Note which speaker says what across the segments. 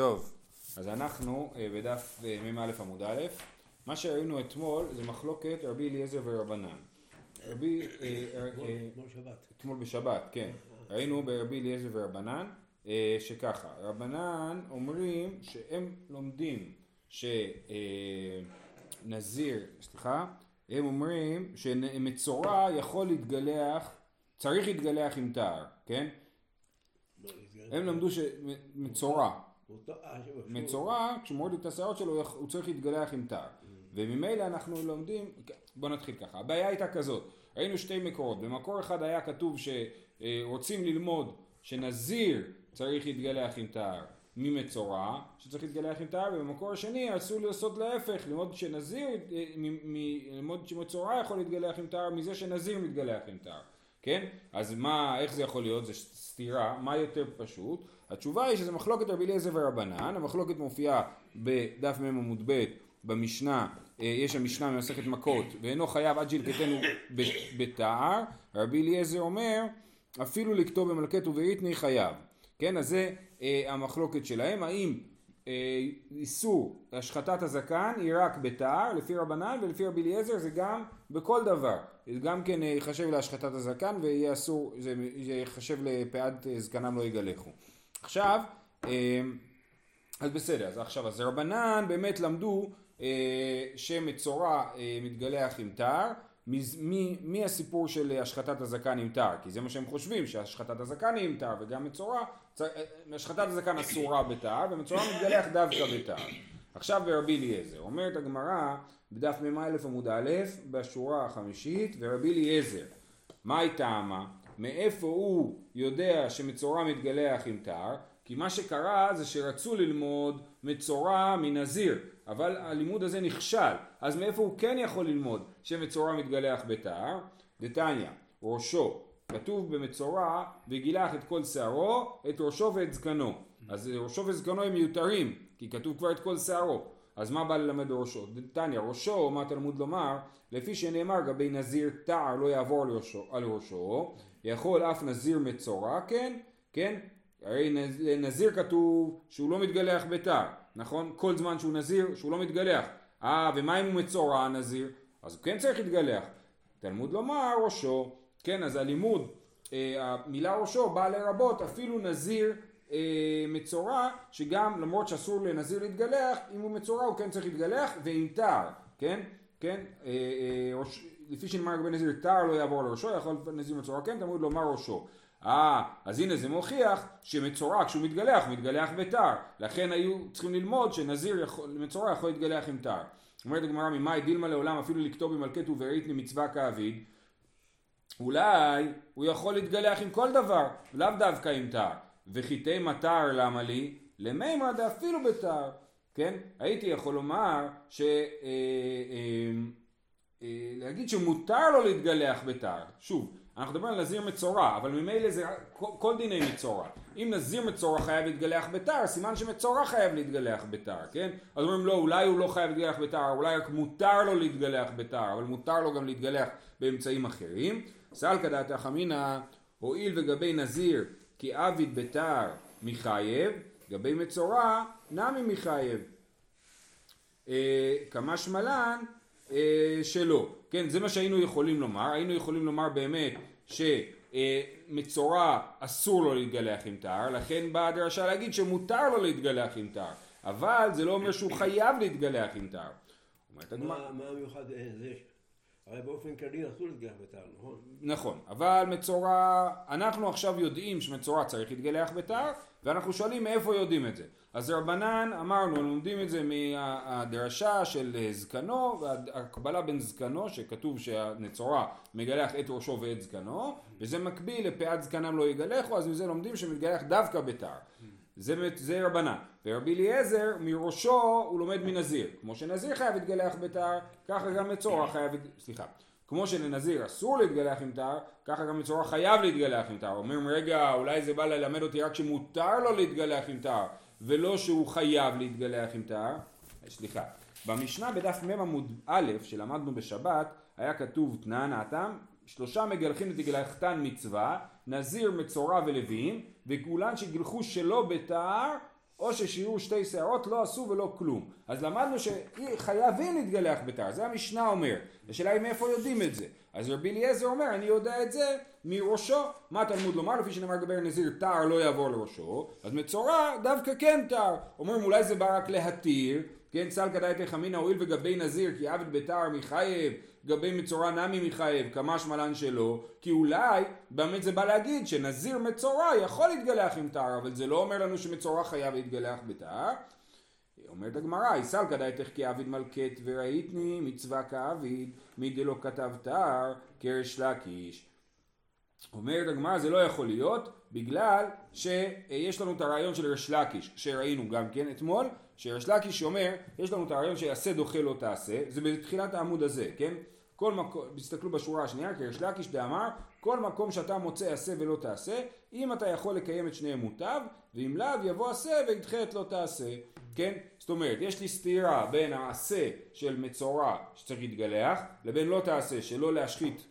Speaker 1: טוב, אז אנחנו אה, בדף אה, מ"א עמוד א', מה שראינו אתמול זה מחלוקת רבי אליעזר ורבנן. רבי... אה,
Speaker 2: אתמול שבת.
Speaker 1: אתמול בשבת, כן. ראינו ברבי אליעזר ורבנן, שככה, רבנן אומרים שהם לומדים שנזיר, סליחה, הם אומרים שמצורע יכול להתגלח, צריך להתגלח עם תער, כן?
Speaker 2: לא.
Speaker 1: הם למדו שמצורע, מצורע, כשהוא מוריד את השערות שלו, הוא צריך להתגלח עם תער. וממילא אנחנו לומדים, בוא נתחיל ככה, הבעיה הייתה כזאת, ראינו שתי מקורות, במקור אחד היה כתוב שרוצים ללמוד שנזיר צריך להתגלח עם תער ממצורע, שצריך להתגלח עם תער, ובמקור השני אסור לעשות להפך, ללמוד שנזיר, אה, ללמוד שמצורע יכול להתגלח עם תער מזה שנזיר מתגלח עם תער, כן? אז מה, איך זה יכול להיות? זה סתירה, מה יותר פשוט? התשובה היא שזה מחלוקת רבי אליעזר ורבנן, המחלוקת מופיעה בדף מ עמוד ב' במשנה, אה, יש המשנה ממסכת מכות, ואינו חייב עד שילקטנו בתער, רבי אליעזר אומר, אפילו לכתוב במלכת ובריתני חייב. כן, אז זה אה, המחלוקת שלהם, האם איסור השחטת הזקן היא רק בתער, לפי רבנן, ולפי רבי אליעזר זה גם בכל דבר. זה גם כן אה, ייחשב להשחטת הזקן ויהיה אסור, זה ייחשב לפאת אה, זקנם לא יגלחו. עכשיו, אה, אז בסדר, אז עכשיו, אז רבנן באמת למדו אה, שמצורע אה, מתגלח עם תער, מהסיפור של השחטת הזקן עם תער, כי זה מה שהם חושבים, שהשחטת הזקן עם תער וגם מצורע, השחטת הזקן אסורה בתער ומצורע מתגלח דווקא בתער. עכשיו ברבי אליעזר, אומרת הגמרא בדף מ"א עמוד א', בשורה החמישית, ורבי אליעזר, מה היא טעמה? מאיפה הוא יודע שמצורע מתגלח עם תער? כי מה שקרה זה שרצו ללמוד מצורע מנזיר, אבל הלימוד הזה נכשל, אז מאיפה הוא כן יכול ללמוד שמצורע מתגלח בתער? דתניא, ראשו, כתוב במצורע, וגילח את כל שערו, את ראשו ואת זקנו. אז ראשו וזקנו הם מיותרים, כי כתוב כבר את כל שערו. אז מה בא ללמד ראשו? דתניא, ראשו, מה תלמוד לומר? לפי שנאמר גבי נזיר תער לא יעבור על ראשו, על ראשו, יכול אף נזיר מצורע, כן? כן? הרי נז- לנזיר כתוב שהוא לא מתגלח בתער, נכון? כל זמן שהוא נזיר, שהוא לא מתגלח. אה, ומה אם הוא מצורע הנזיר? אז הוא כן צריך להתגלח. תלמוד לומר ראשו, כן, אז הלימוד, אה, המילה ראשו באה לרבות אפילו נזיר אה, מצורע, שגם למרות שאסור לנזיר להתגלח, אם הוא מצורע הוא כן צריך להתגלח, ועם תער, כן? כן? אה, ראש, לפי שנאמר לגבי נזיר תער לא יעבור לראשו, יכול נזיר מצורע כן, תלמוד לומר ראשו. אה, אז הנה זה מוכיח שמצורע כשהוא מתגלח, הוא מתגלח בתער. לכן היו צריכים ללמוד שנזיר יכול, מצורע יכול להתגלח עם תער. אומרת הגמרא ממאי דילמה לעולם אפילו לכתוב במלכת ובריתני מצווה כאביד. אולי הוא יכול להתגלח עם כל דבר, לאו דווקא עם תער. וחיטי מטר למה לי? למימרא דאפילו בתער. כן? הייתי יכול לומר ש... אה, אה, אה, להגיד שמותר לו להתגלח בתער. שוב, אנחנו מדברים על נזיר מצורע, אבל ממילא זה כל, כל דיני מצורע. אם נזיר מצורע חייב להתגלח בתער, סימן שמצורע חייב להתגלח בתער, כן? אז אומרים לא, אולי הוא לא חייב להתגלח בתער, אולי רק מותר לו להתגלח בתער, אבל מותר לו גם להתגלח באמצעים אחרים. סלקא דעתא חמינא, הואיל וגבי נזיר כי עביד בתער מחייב, גבי מצורע נמי מחייב. אה, כמה שמלן אה, שלא. כן, זה מה שהיינו יכולים לומר. היינו יכולים לומר באמת שמצורע אסור לו להתגלח עם תער, לכן באה הדרשה להגיד שמותר לו להתגלח עם תער. אבל זה לא אומר שהוא חייב להתגלח עם תער. אומרת הגמרא,
Speaker 2: מה מה המיוחד אה, זה? הרי באופן כללי אסור להתגלח בתער, נכון?
Speaker 1: נכון, אבל מצורע, אנחנו עכשיו יודעים שמצורע צריך להתגלח בתער, ואנחנו שואלים מאיפה יודעים את זה. אז רבנן, אמרנו, לומדים את זה מהדרשה של אה, זקנו, והקבלה בין זקנו, שכתוב שהמצורע מגלח את ראשו ואת זקנו, וזה מקביל לפאת זקנם לא יגלחו, אז מזה לומדים שמתגלח דווקא בתער. זה, זה רבנן. ורבי אליעזר, מראשו הוא לומד מנזיר. כמו שנזיר חייב להתגלח בתער, ככה גם מצורע חייב, סליחה. כמו שלנזיר אסור להתגלח עם תער, ככה גם מצורע חייב להתגלח עם תער. אומרים, רגע, אולי זה בא ללמד אותי רק שמותר לו להתגלח עם תער, ולא שהוא חייב להתגלח עם תער. סליחה. במשנה בדף מ עמוד א', שלמדנו בשבת, היה כתוב תנן האטם, שלושה מגלחים לתגלחתן מצווה, נזיר, מצורע ולוויים, וכולן שגילחו שלא בתער, או ששיעור שתי שערות לא עשו ולא כלום. אז למדנו שחייבים להתגלח בתר, זה המשנה אומר. השאלה היא מאיפה יודעים את זה. אז רבי אליעזר אומר, אני יודע את זה מראשו. מה תלמוד לומר? לפי שנאמר לגבי נזיר, תר לא יעבור לראשו. אז מצורע דווקא כן תר. אומרים אולי זה בא רק להתיר, כן, סל כדאי תחמינא הואיל וגבי נזיר כי עבד בתר מחייב, גבי מצורע נמי מחייב, כמה שמלן שלו, כי אולי באמת זה בא להגיד שנזיר מצורע יכול להתגלח עם תר, אבל זה לא אומר לנו שמצורע חייב להתגלח בתר. אומרת הגמרא, יסל כדאיתך כעביד מלכת וראיתני מצווה כעביד, מי דלא כתב תר קרש לקיש. אומרת הגמרא זה לא יכול להיות בגלל שיש לנו את הרעיון של ריש לקיש שראינו גם כן אתמול שריש לקיש אומר יש לנו את הרעיון שיעשה דוחה לא תעשה זה בתחילת העמוד הזה כן? כל מקום, תסתכלו בשורה השנייה כי ריש לקיש דאמר כל מקום שאתה מוצא עשה ולא תעשה אם אתה יכול לקיים את שניהם מוטב ואם לאו יבוא עשה וידחה את לא תעשה כן? זאת אומרת יש לי סתירה בין העשה של מצורע שצריך להתגלח לבין לא תעשה שלא להשחית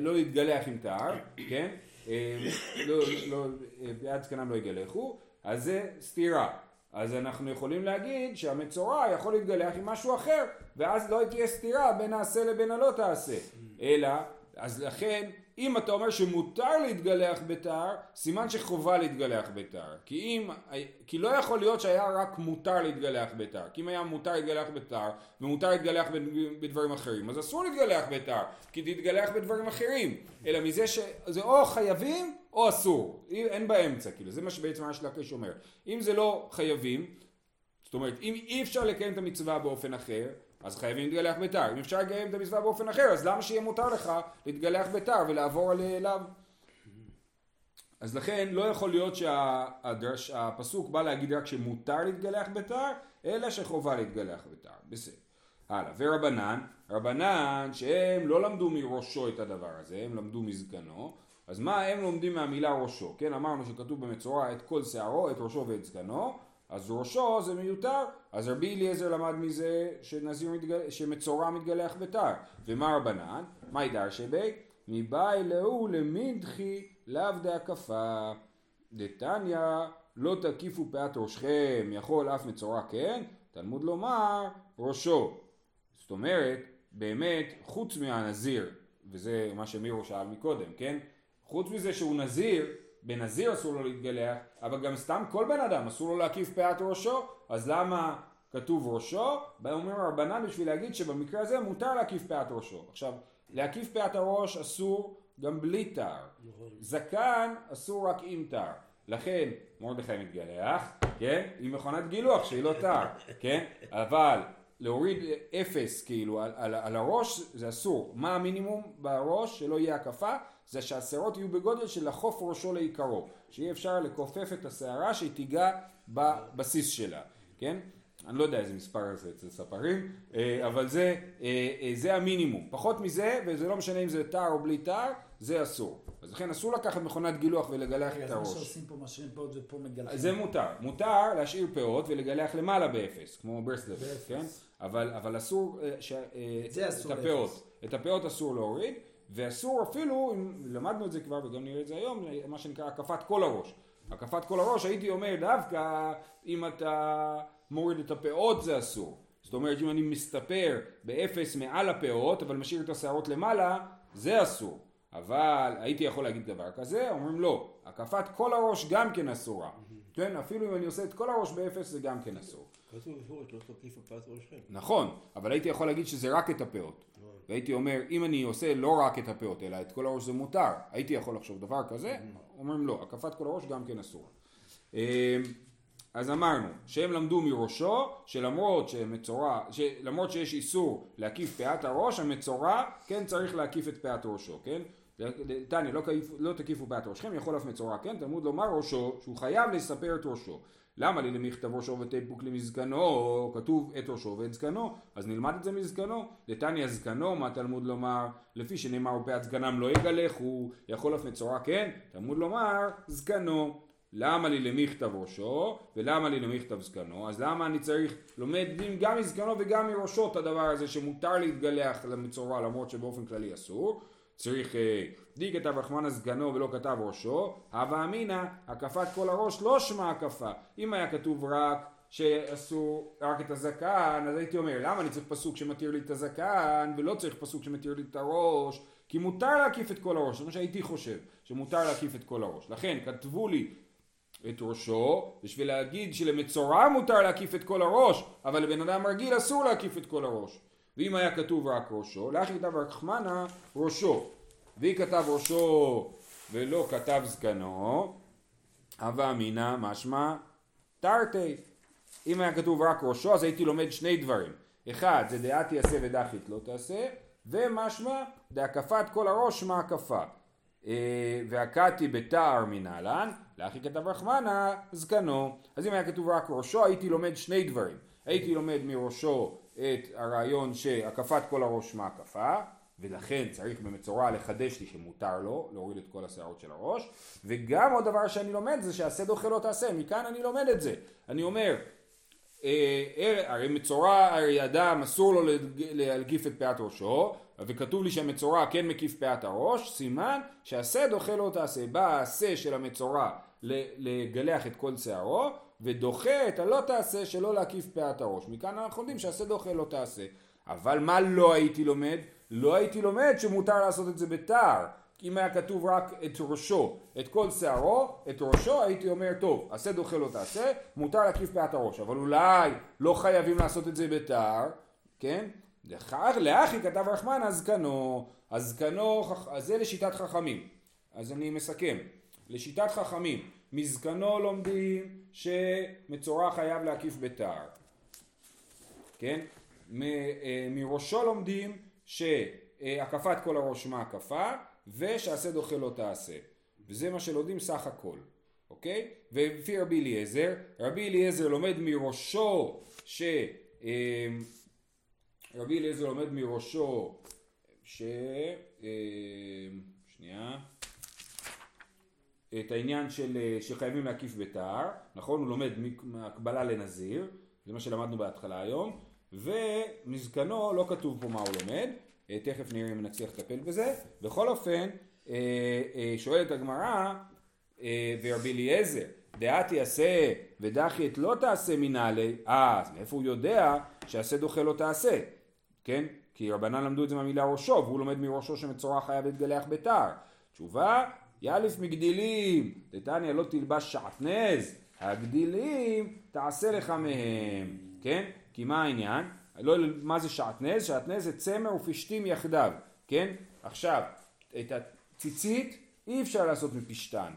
Speaker 1: לא להתגלח עם תער, כן? אה, לא, לא, בעד זקנם לא יגלחו, אז זה סתירה. אז אנחנו יכולים להגיד שהמצורע יכול להתגלח עם משהו אחר, ואז לא תהיה סתירה בין העשה לבין הלא תעשה. אלא, אז לכן אם אתה אומר שמותר להתגלח בתער, סימן שחובה להתגלח בתער. כי אם, כי לא יכול להיות שהיה רק מותר להתגלח בתער. כי אם היה מותר להתגלח בתער, ומותר להתגלח בדברים אחרים, אז אסור להתגלח בתער, כי תתגלח בדברים אחרים. אלא מזה שזה או חייבים או אסור. אין באמצע, כאילו, זה מה שבעצם מה שלקש אומר. אם זה לא חייבים, זאת אומרת, אם אי אפשר לקיים את המצווה באופן אחר, אז חייבים להתגלח בתר. אם אפשר לקיים את המצווה באופן אחר, אז למה שיהיה מותר לך להתגלח בתר ולעבור אליו? אז לכן לא יכול להיות שהפסוק בא להגיד רק שמותר להתגלח בתר, אלא שחובה להתגלח בתר. בסדר. הלאה. ורבנן, רבנן שהם לא למדו מראשו את הדבר הזה, הם למדו מזקנו. אז מה הם לומדים מהמילה ראשו? כן, אמרנו שכתוב במצורע את כל שערו, את ראשו ואת זקנו. אז ראשו זה מיותר, אז רבי אליעזר למד מזה שנזיר מתגל... שמצורע מתגלח בתר. ומה רבנן? מה ידר שבי? מבאי להו למדחי לאו דהקפה. דתניא לא תקיפו פאת ראשכם, יכול אף מצורע כן, תלמוד לומר ראשו. זאת אומרת, באמת, חוץ מהנזיר, וזה מה שמירו שאל מקודם, כן? חוץ מזה שהוא נזיר, בנזיר אסור לו להתגלח, אבל גם סתם כל בן אדם אסור לו להקיף פאת ראשו, אז למה כתוב ראשו? אומרים הרבנן בשביל להגיד שבמקרה הזה מותר להקיף פאת ראשו. עכשיו, להקיף פאת הראש אסור גם בלי תר. זקן אסור רק עם תר. לכן מרדכי מתגלח, כן? עם מכונת גילוח שהיא לא תר, כן? אבל להוריד אפס כאילו על, על, על הראש זה אסור. מה המינימום בראש שלא יהיה הקפה? זה שהשערות יהיו בגודל של לחוף ראשו לעיקרו, שיהיה אפשר לכופף את השערה שהיא תיגע בבסיס שלה, כן? אני לא יודע איזה מספר זה אצל ספרים, אה, אבל זה, אה, אה, זה המינימום. פחות מזה, וזה לא משנה אם זה תר או בלי תר, זה אסור. אז לכן אסור לקחת מכונת גילוח ולגלח את הראש.
Speaker 3: אז מה שעושים פה משאירים פאות ופה מגלחים.
Speaker 1: זה מותר. מותר להשאיר פאות ולגלח למעלה באפס, כמו ברסלב, כן? אבל, אבל אסור, ש, את הפאות. את הפאות אסור להוריד. ואסור אפילו, אם למדנו את זה כבר וגם נראה את זה היום, מה שנקרא הקפת כל הראש. הקפת כל הראש הייתי אומר דווקא אם אתה מוריד את הפאות זה אסור. זאת אומרת אם אני מסתפר באפס מעל הפאות אבל משאיר את השערות למעלה זה אסור. אבל הייתי יכול להגיד דבר כזה, אומרים לא, הקפת כל הראש גם כן אסורה. כן, אפילו אם אני עושה את כל הראש באפס זה גם כן אסור.
Speaker 2: כתוב בפירוש לא תקיף הפת ראשכם.
Speaker 1: נכון, אבל הייתי יכול להגיד שזה רק את הפאות. והייתי אומר, אם אני עושה לא רק את הפאות, אלא את כל הראש זה מותר, הייתי יכול לחשוב דבר כזה, אומרים לא, הקפת כל הראש גם כן אסור. אמ, אז אמרנו, שהם למדו מראשו, שלמרות שמצורע, שלמרות שיש איסור להקיף פאת הראש, המצורע כן צריך להקיף את פאת ראשו, כן? תניא, לא, לא תקיפו פאת ראשכם, יכול אף מצורע, כן? תלמוד לומר ראשו, שהוא חייב לספר את ראשו. למה לי למכתב ראשו ותפוק למזקנו, כתוב את ראשו ואת זקנו, אז נלמד את זה מזקנו. לתניא זקנו, מה תלמוד לומר? לפי שנאמר ופאת זקנם לא יגלחו, יכול אף מצורע כן, תלמוד לומר זקנו. למה לי למכתב ראשו ולמה לי למכתב זקנו אז למה אני צריך לומד דין גם מזקנו וגם מראשו את הדבר הזה שמותר להתגלח למצורע למרות שבאופן כללי אסור צריך, אה, די כתב רחמנא סגנו ולא כתב ראשו, הווה אמינא, הקפת כל הראש לא שמע הקפה. אם היה כתוב רק שעשו רק את הזקן, אז הייתי אומר, למה אני צריך פסוק שמתיר לי את הזקן, ולא צריך פסוק שמתיר לי את הראש, כי מותר להקיף את כל הראש, זה מה שהייתי חושב, שמותר להקיף את כל הראש. לכן כתבו לי את ראשו, בשביל להגיד שלמצורע מותר להקיף את כל הראש, אבל לבן אדם רגיל אסור להקיף את כל הראש. ואם היה כתוב רק ראשו, לאחי כתב רחמנה ראשו. והיא כתב ראשו ולא כתב זקנו, הווה אמינא משמע תרתי. אם היה כתוב רק ראשו, אז הייתי לומד שני דברים. אחד, זה דעת יעשה ודחית לא תעשה, ומשמע דהקפת כל הראש מה הקפה. אה, והכתי בתער מנהלן, לאחי כתב רחמנה זקנו. אז אם היה כתוב רק ראשו, הייתי לומד שני דברים. הייתי לומד מראשו את הרעיון שהקפת כל הראש מה הקפה, ולכן צריך במצורע לחדש לי שמותר לו להוריד את כל השערות של הראש, וגם עוד דבר שאני לומד זה שעשה דוחה לא תעשה, מכאן אני לומד את זה. אני אומר, אה, אה, הרי מצורע, הרי אדם אסור לו להלגיף את פאת ראשו, וכתוב לי שהמצורע כן מקיף פאת הראש, סימן שעשה דוחה לא תעשה. בא העשה של המצורע לגלח את כל שערו, ודוחה את הלא תעשה שלא להקיף פאת הראש. מכאן אנחנו יודעים שעשה דוחה לא תעשה. אבל מה לא הייתי לומד? לא הייתי לומד שמותר לעשות את זה בתער. אם היה כתוב רק את ראשו, את כל שערו, את ראשו, הייתי אומר, טוב, עשה דוחה לא תעשה, מותר להקיף פאת הראש, אבל אולי לא חייבים לעשות את זה בתער, כן? לאחי כתב רחמן הזקנו, הזקנו, אז זה לשיטת חכמים. אז אני מסכם. לשיטת חכמים, מזקנו לומדים שמצורע חייב להקיף בתער. כן? אה, מראשו לומדים שהקפת כל הראש מה הקפה, ושעשה דוחה לא תעשה. וזה מה שלומדים סך הכל. אוקיי? ולפי רבי אליעזר, רבי אליעזר לומד מראשו ש... אה, רבי אליעזר לומד מראשו ש... אה, שנייה. את העניין של אה, שחייבים להקיף בתער, נכון? הוא לומד מהקבלה לנזיר, זה מה שלמדנו בהתחלה היום, ומזקנו לא כתוב פה מה הוא לומד, אה, תכף נראה אם נצליח לטפל בזה. בכל אופן, שואלת הגמרא, ורבי אליעזר, דעת יעשה ודחי את לא תעשה מנהלי, אה, אז מאיפה הוא יודע שעשה דוחה לא תעשה? כן? כי רבנן למדו את זה מהמילה ראשו, והוא לומד מראשו שמצורע חייב להתגלח בתער. תשובה, יאלף מגדילים, דתניא לא תלבש שעטנז, הגדילים תעשה לך מהם, כן? כי מה העניין? לא, מה זה שעטנז? שעטנז זה צמר ופשתים יחדיו, כן? עכשיו, את הציצית אי אפשר לעשות מפשתן,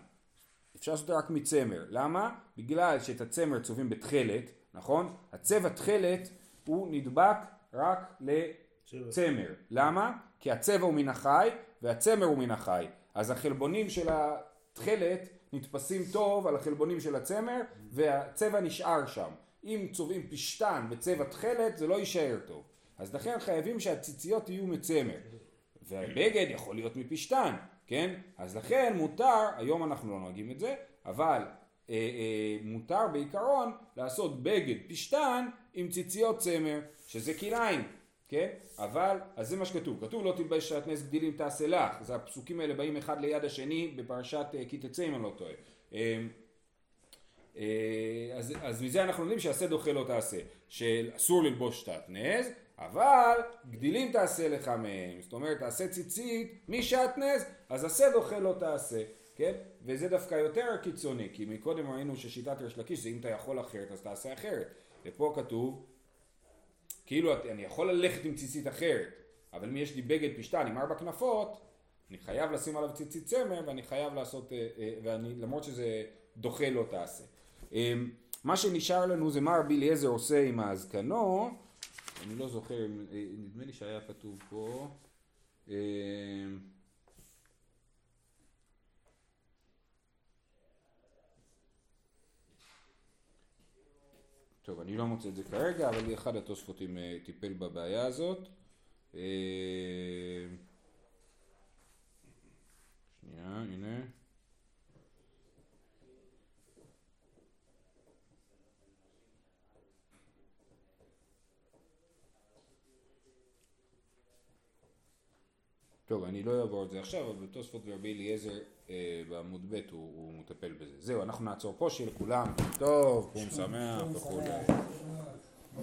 Speaker 1: אפשר לעשות רק מצמר. למה? בגלל שאת הצמר צובעים בתכלת, נכון? הצבע תכלת הוא נדבק רק לצמר. למה? כי הצבע הוא מן החי והצמר הוא מן החי. אז החלבונים של התכלת נתפסים טוב על החלבונים של הצמר והצבע נשאר שם. אם צובעים פשטן בצבע תכלת זה לא יישאר טוב. אז לכן חייבים שהציציות יהיו מצמר. והבגד יכול להיות מפשטן, כן? אז לכן מותר, היום אנחנו לא נוהגים את זה, אבל אה, אה, מותר בעיקרון לעשות בגד פשטן עם ציציות צמר, שזה כלאיים, כן? אבל, אז זה מה שכתוב, כתוב לא תלבש שעטנז גדילים תעשה לך, אז הפסוקים האלה באים אחד ליד השני בפרשת אה, כי תצא אם אני לא טועה. אז, אז מזה אנחנו יודעים שעשה דוחה לא תעשה, שאסור ללבוש שעטנז, אבל גדילים תעשה לך מהם, זאת אומרת תעשה ציצית משעטנז, אז עשה דוחה לא תעשה. כן? וזה דווקא יותר קיצוני, כי מקודם ראינו ששיטת ריש לקיש זה אם אתה יכול אחרת אז תעשה אחרת. ופה כתוב, כאילו אני יכול ללכת עם ציצית אחרת, אבל אם יש לי בגד פשטן עם ארבע כנפות, אני חייב לשים עליו ציצית צמר ואני חייב לעשות, אה, אה, ואני, למרות שזה דוחה לא תעשה. אמ, מה שנשאר לנו זה מה רבי אליעזר עושה עם הזקנו, אני לא זוכר, אה, נדמה לי שהיה כתוב פה. טוב, אני לא מוצא את זה כרגע, אבל אחד התוספותים אה, טיפל בבעיה הזאת. אה, שנייה, הנה. טוב, אני לא אעבור את זה עכשיו, אבל בתוספות ורבי אליעזר אה, בעמוד ב' הוא, הוא מטפל בזה. זהו, אנחנו נעצור פה, שיהיה לכולם טוב, קום שמח וכולי.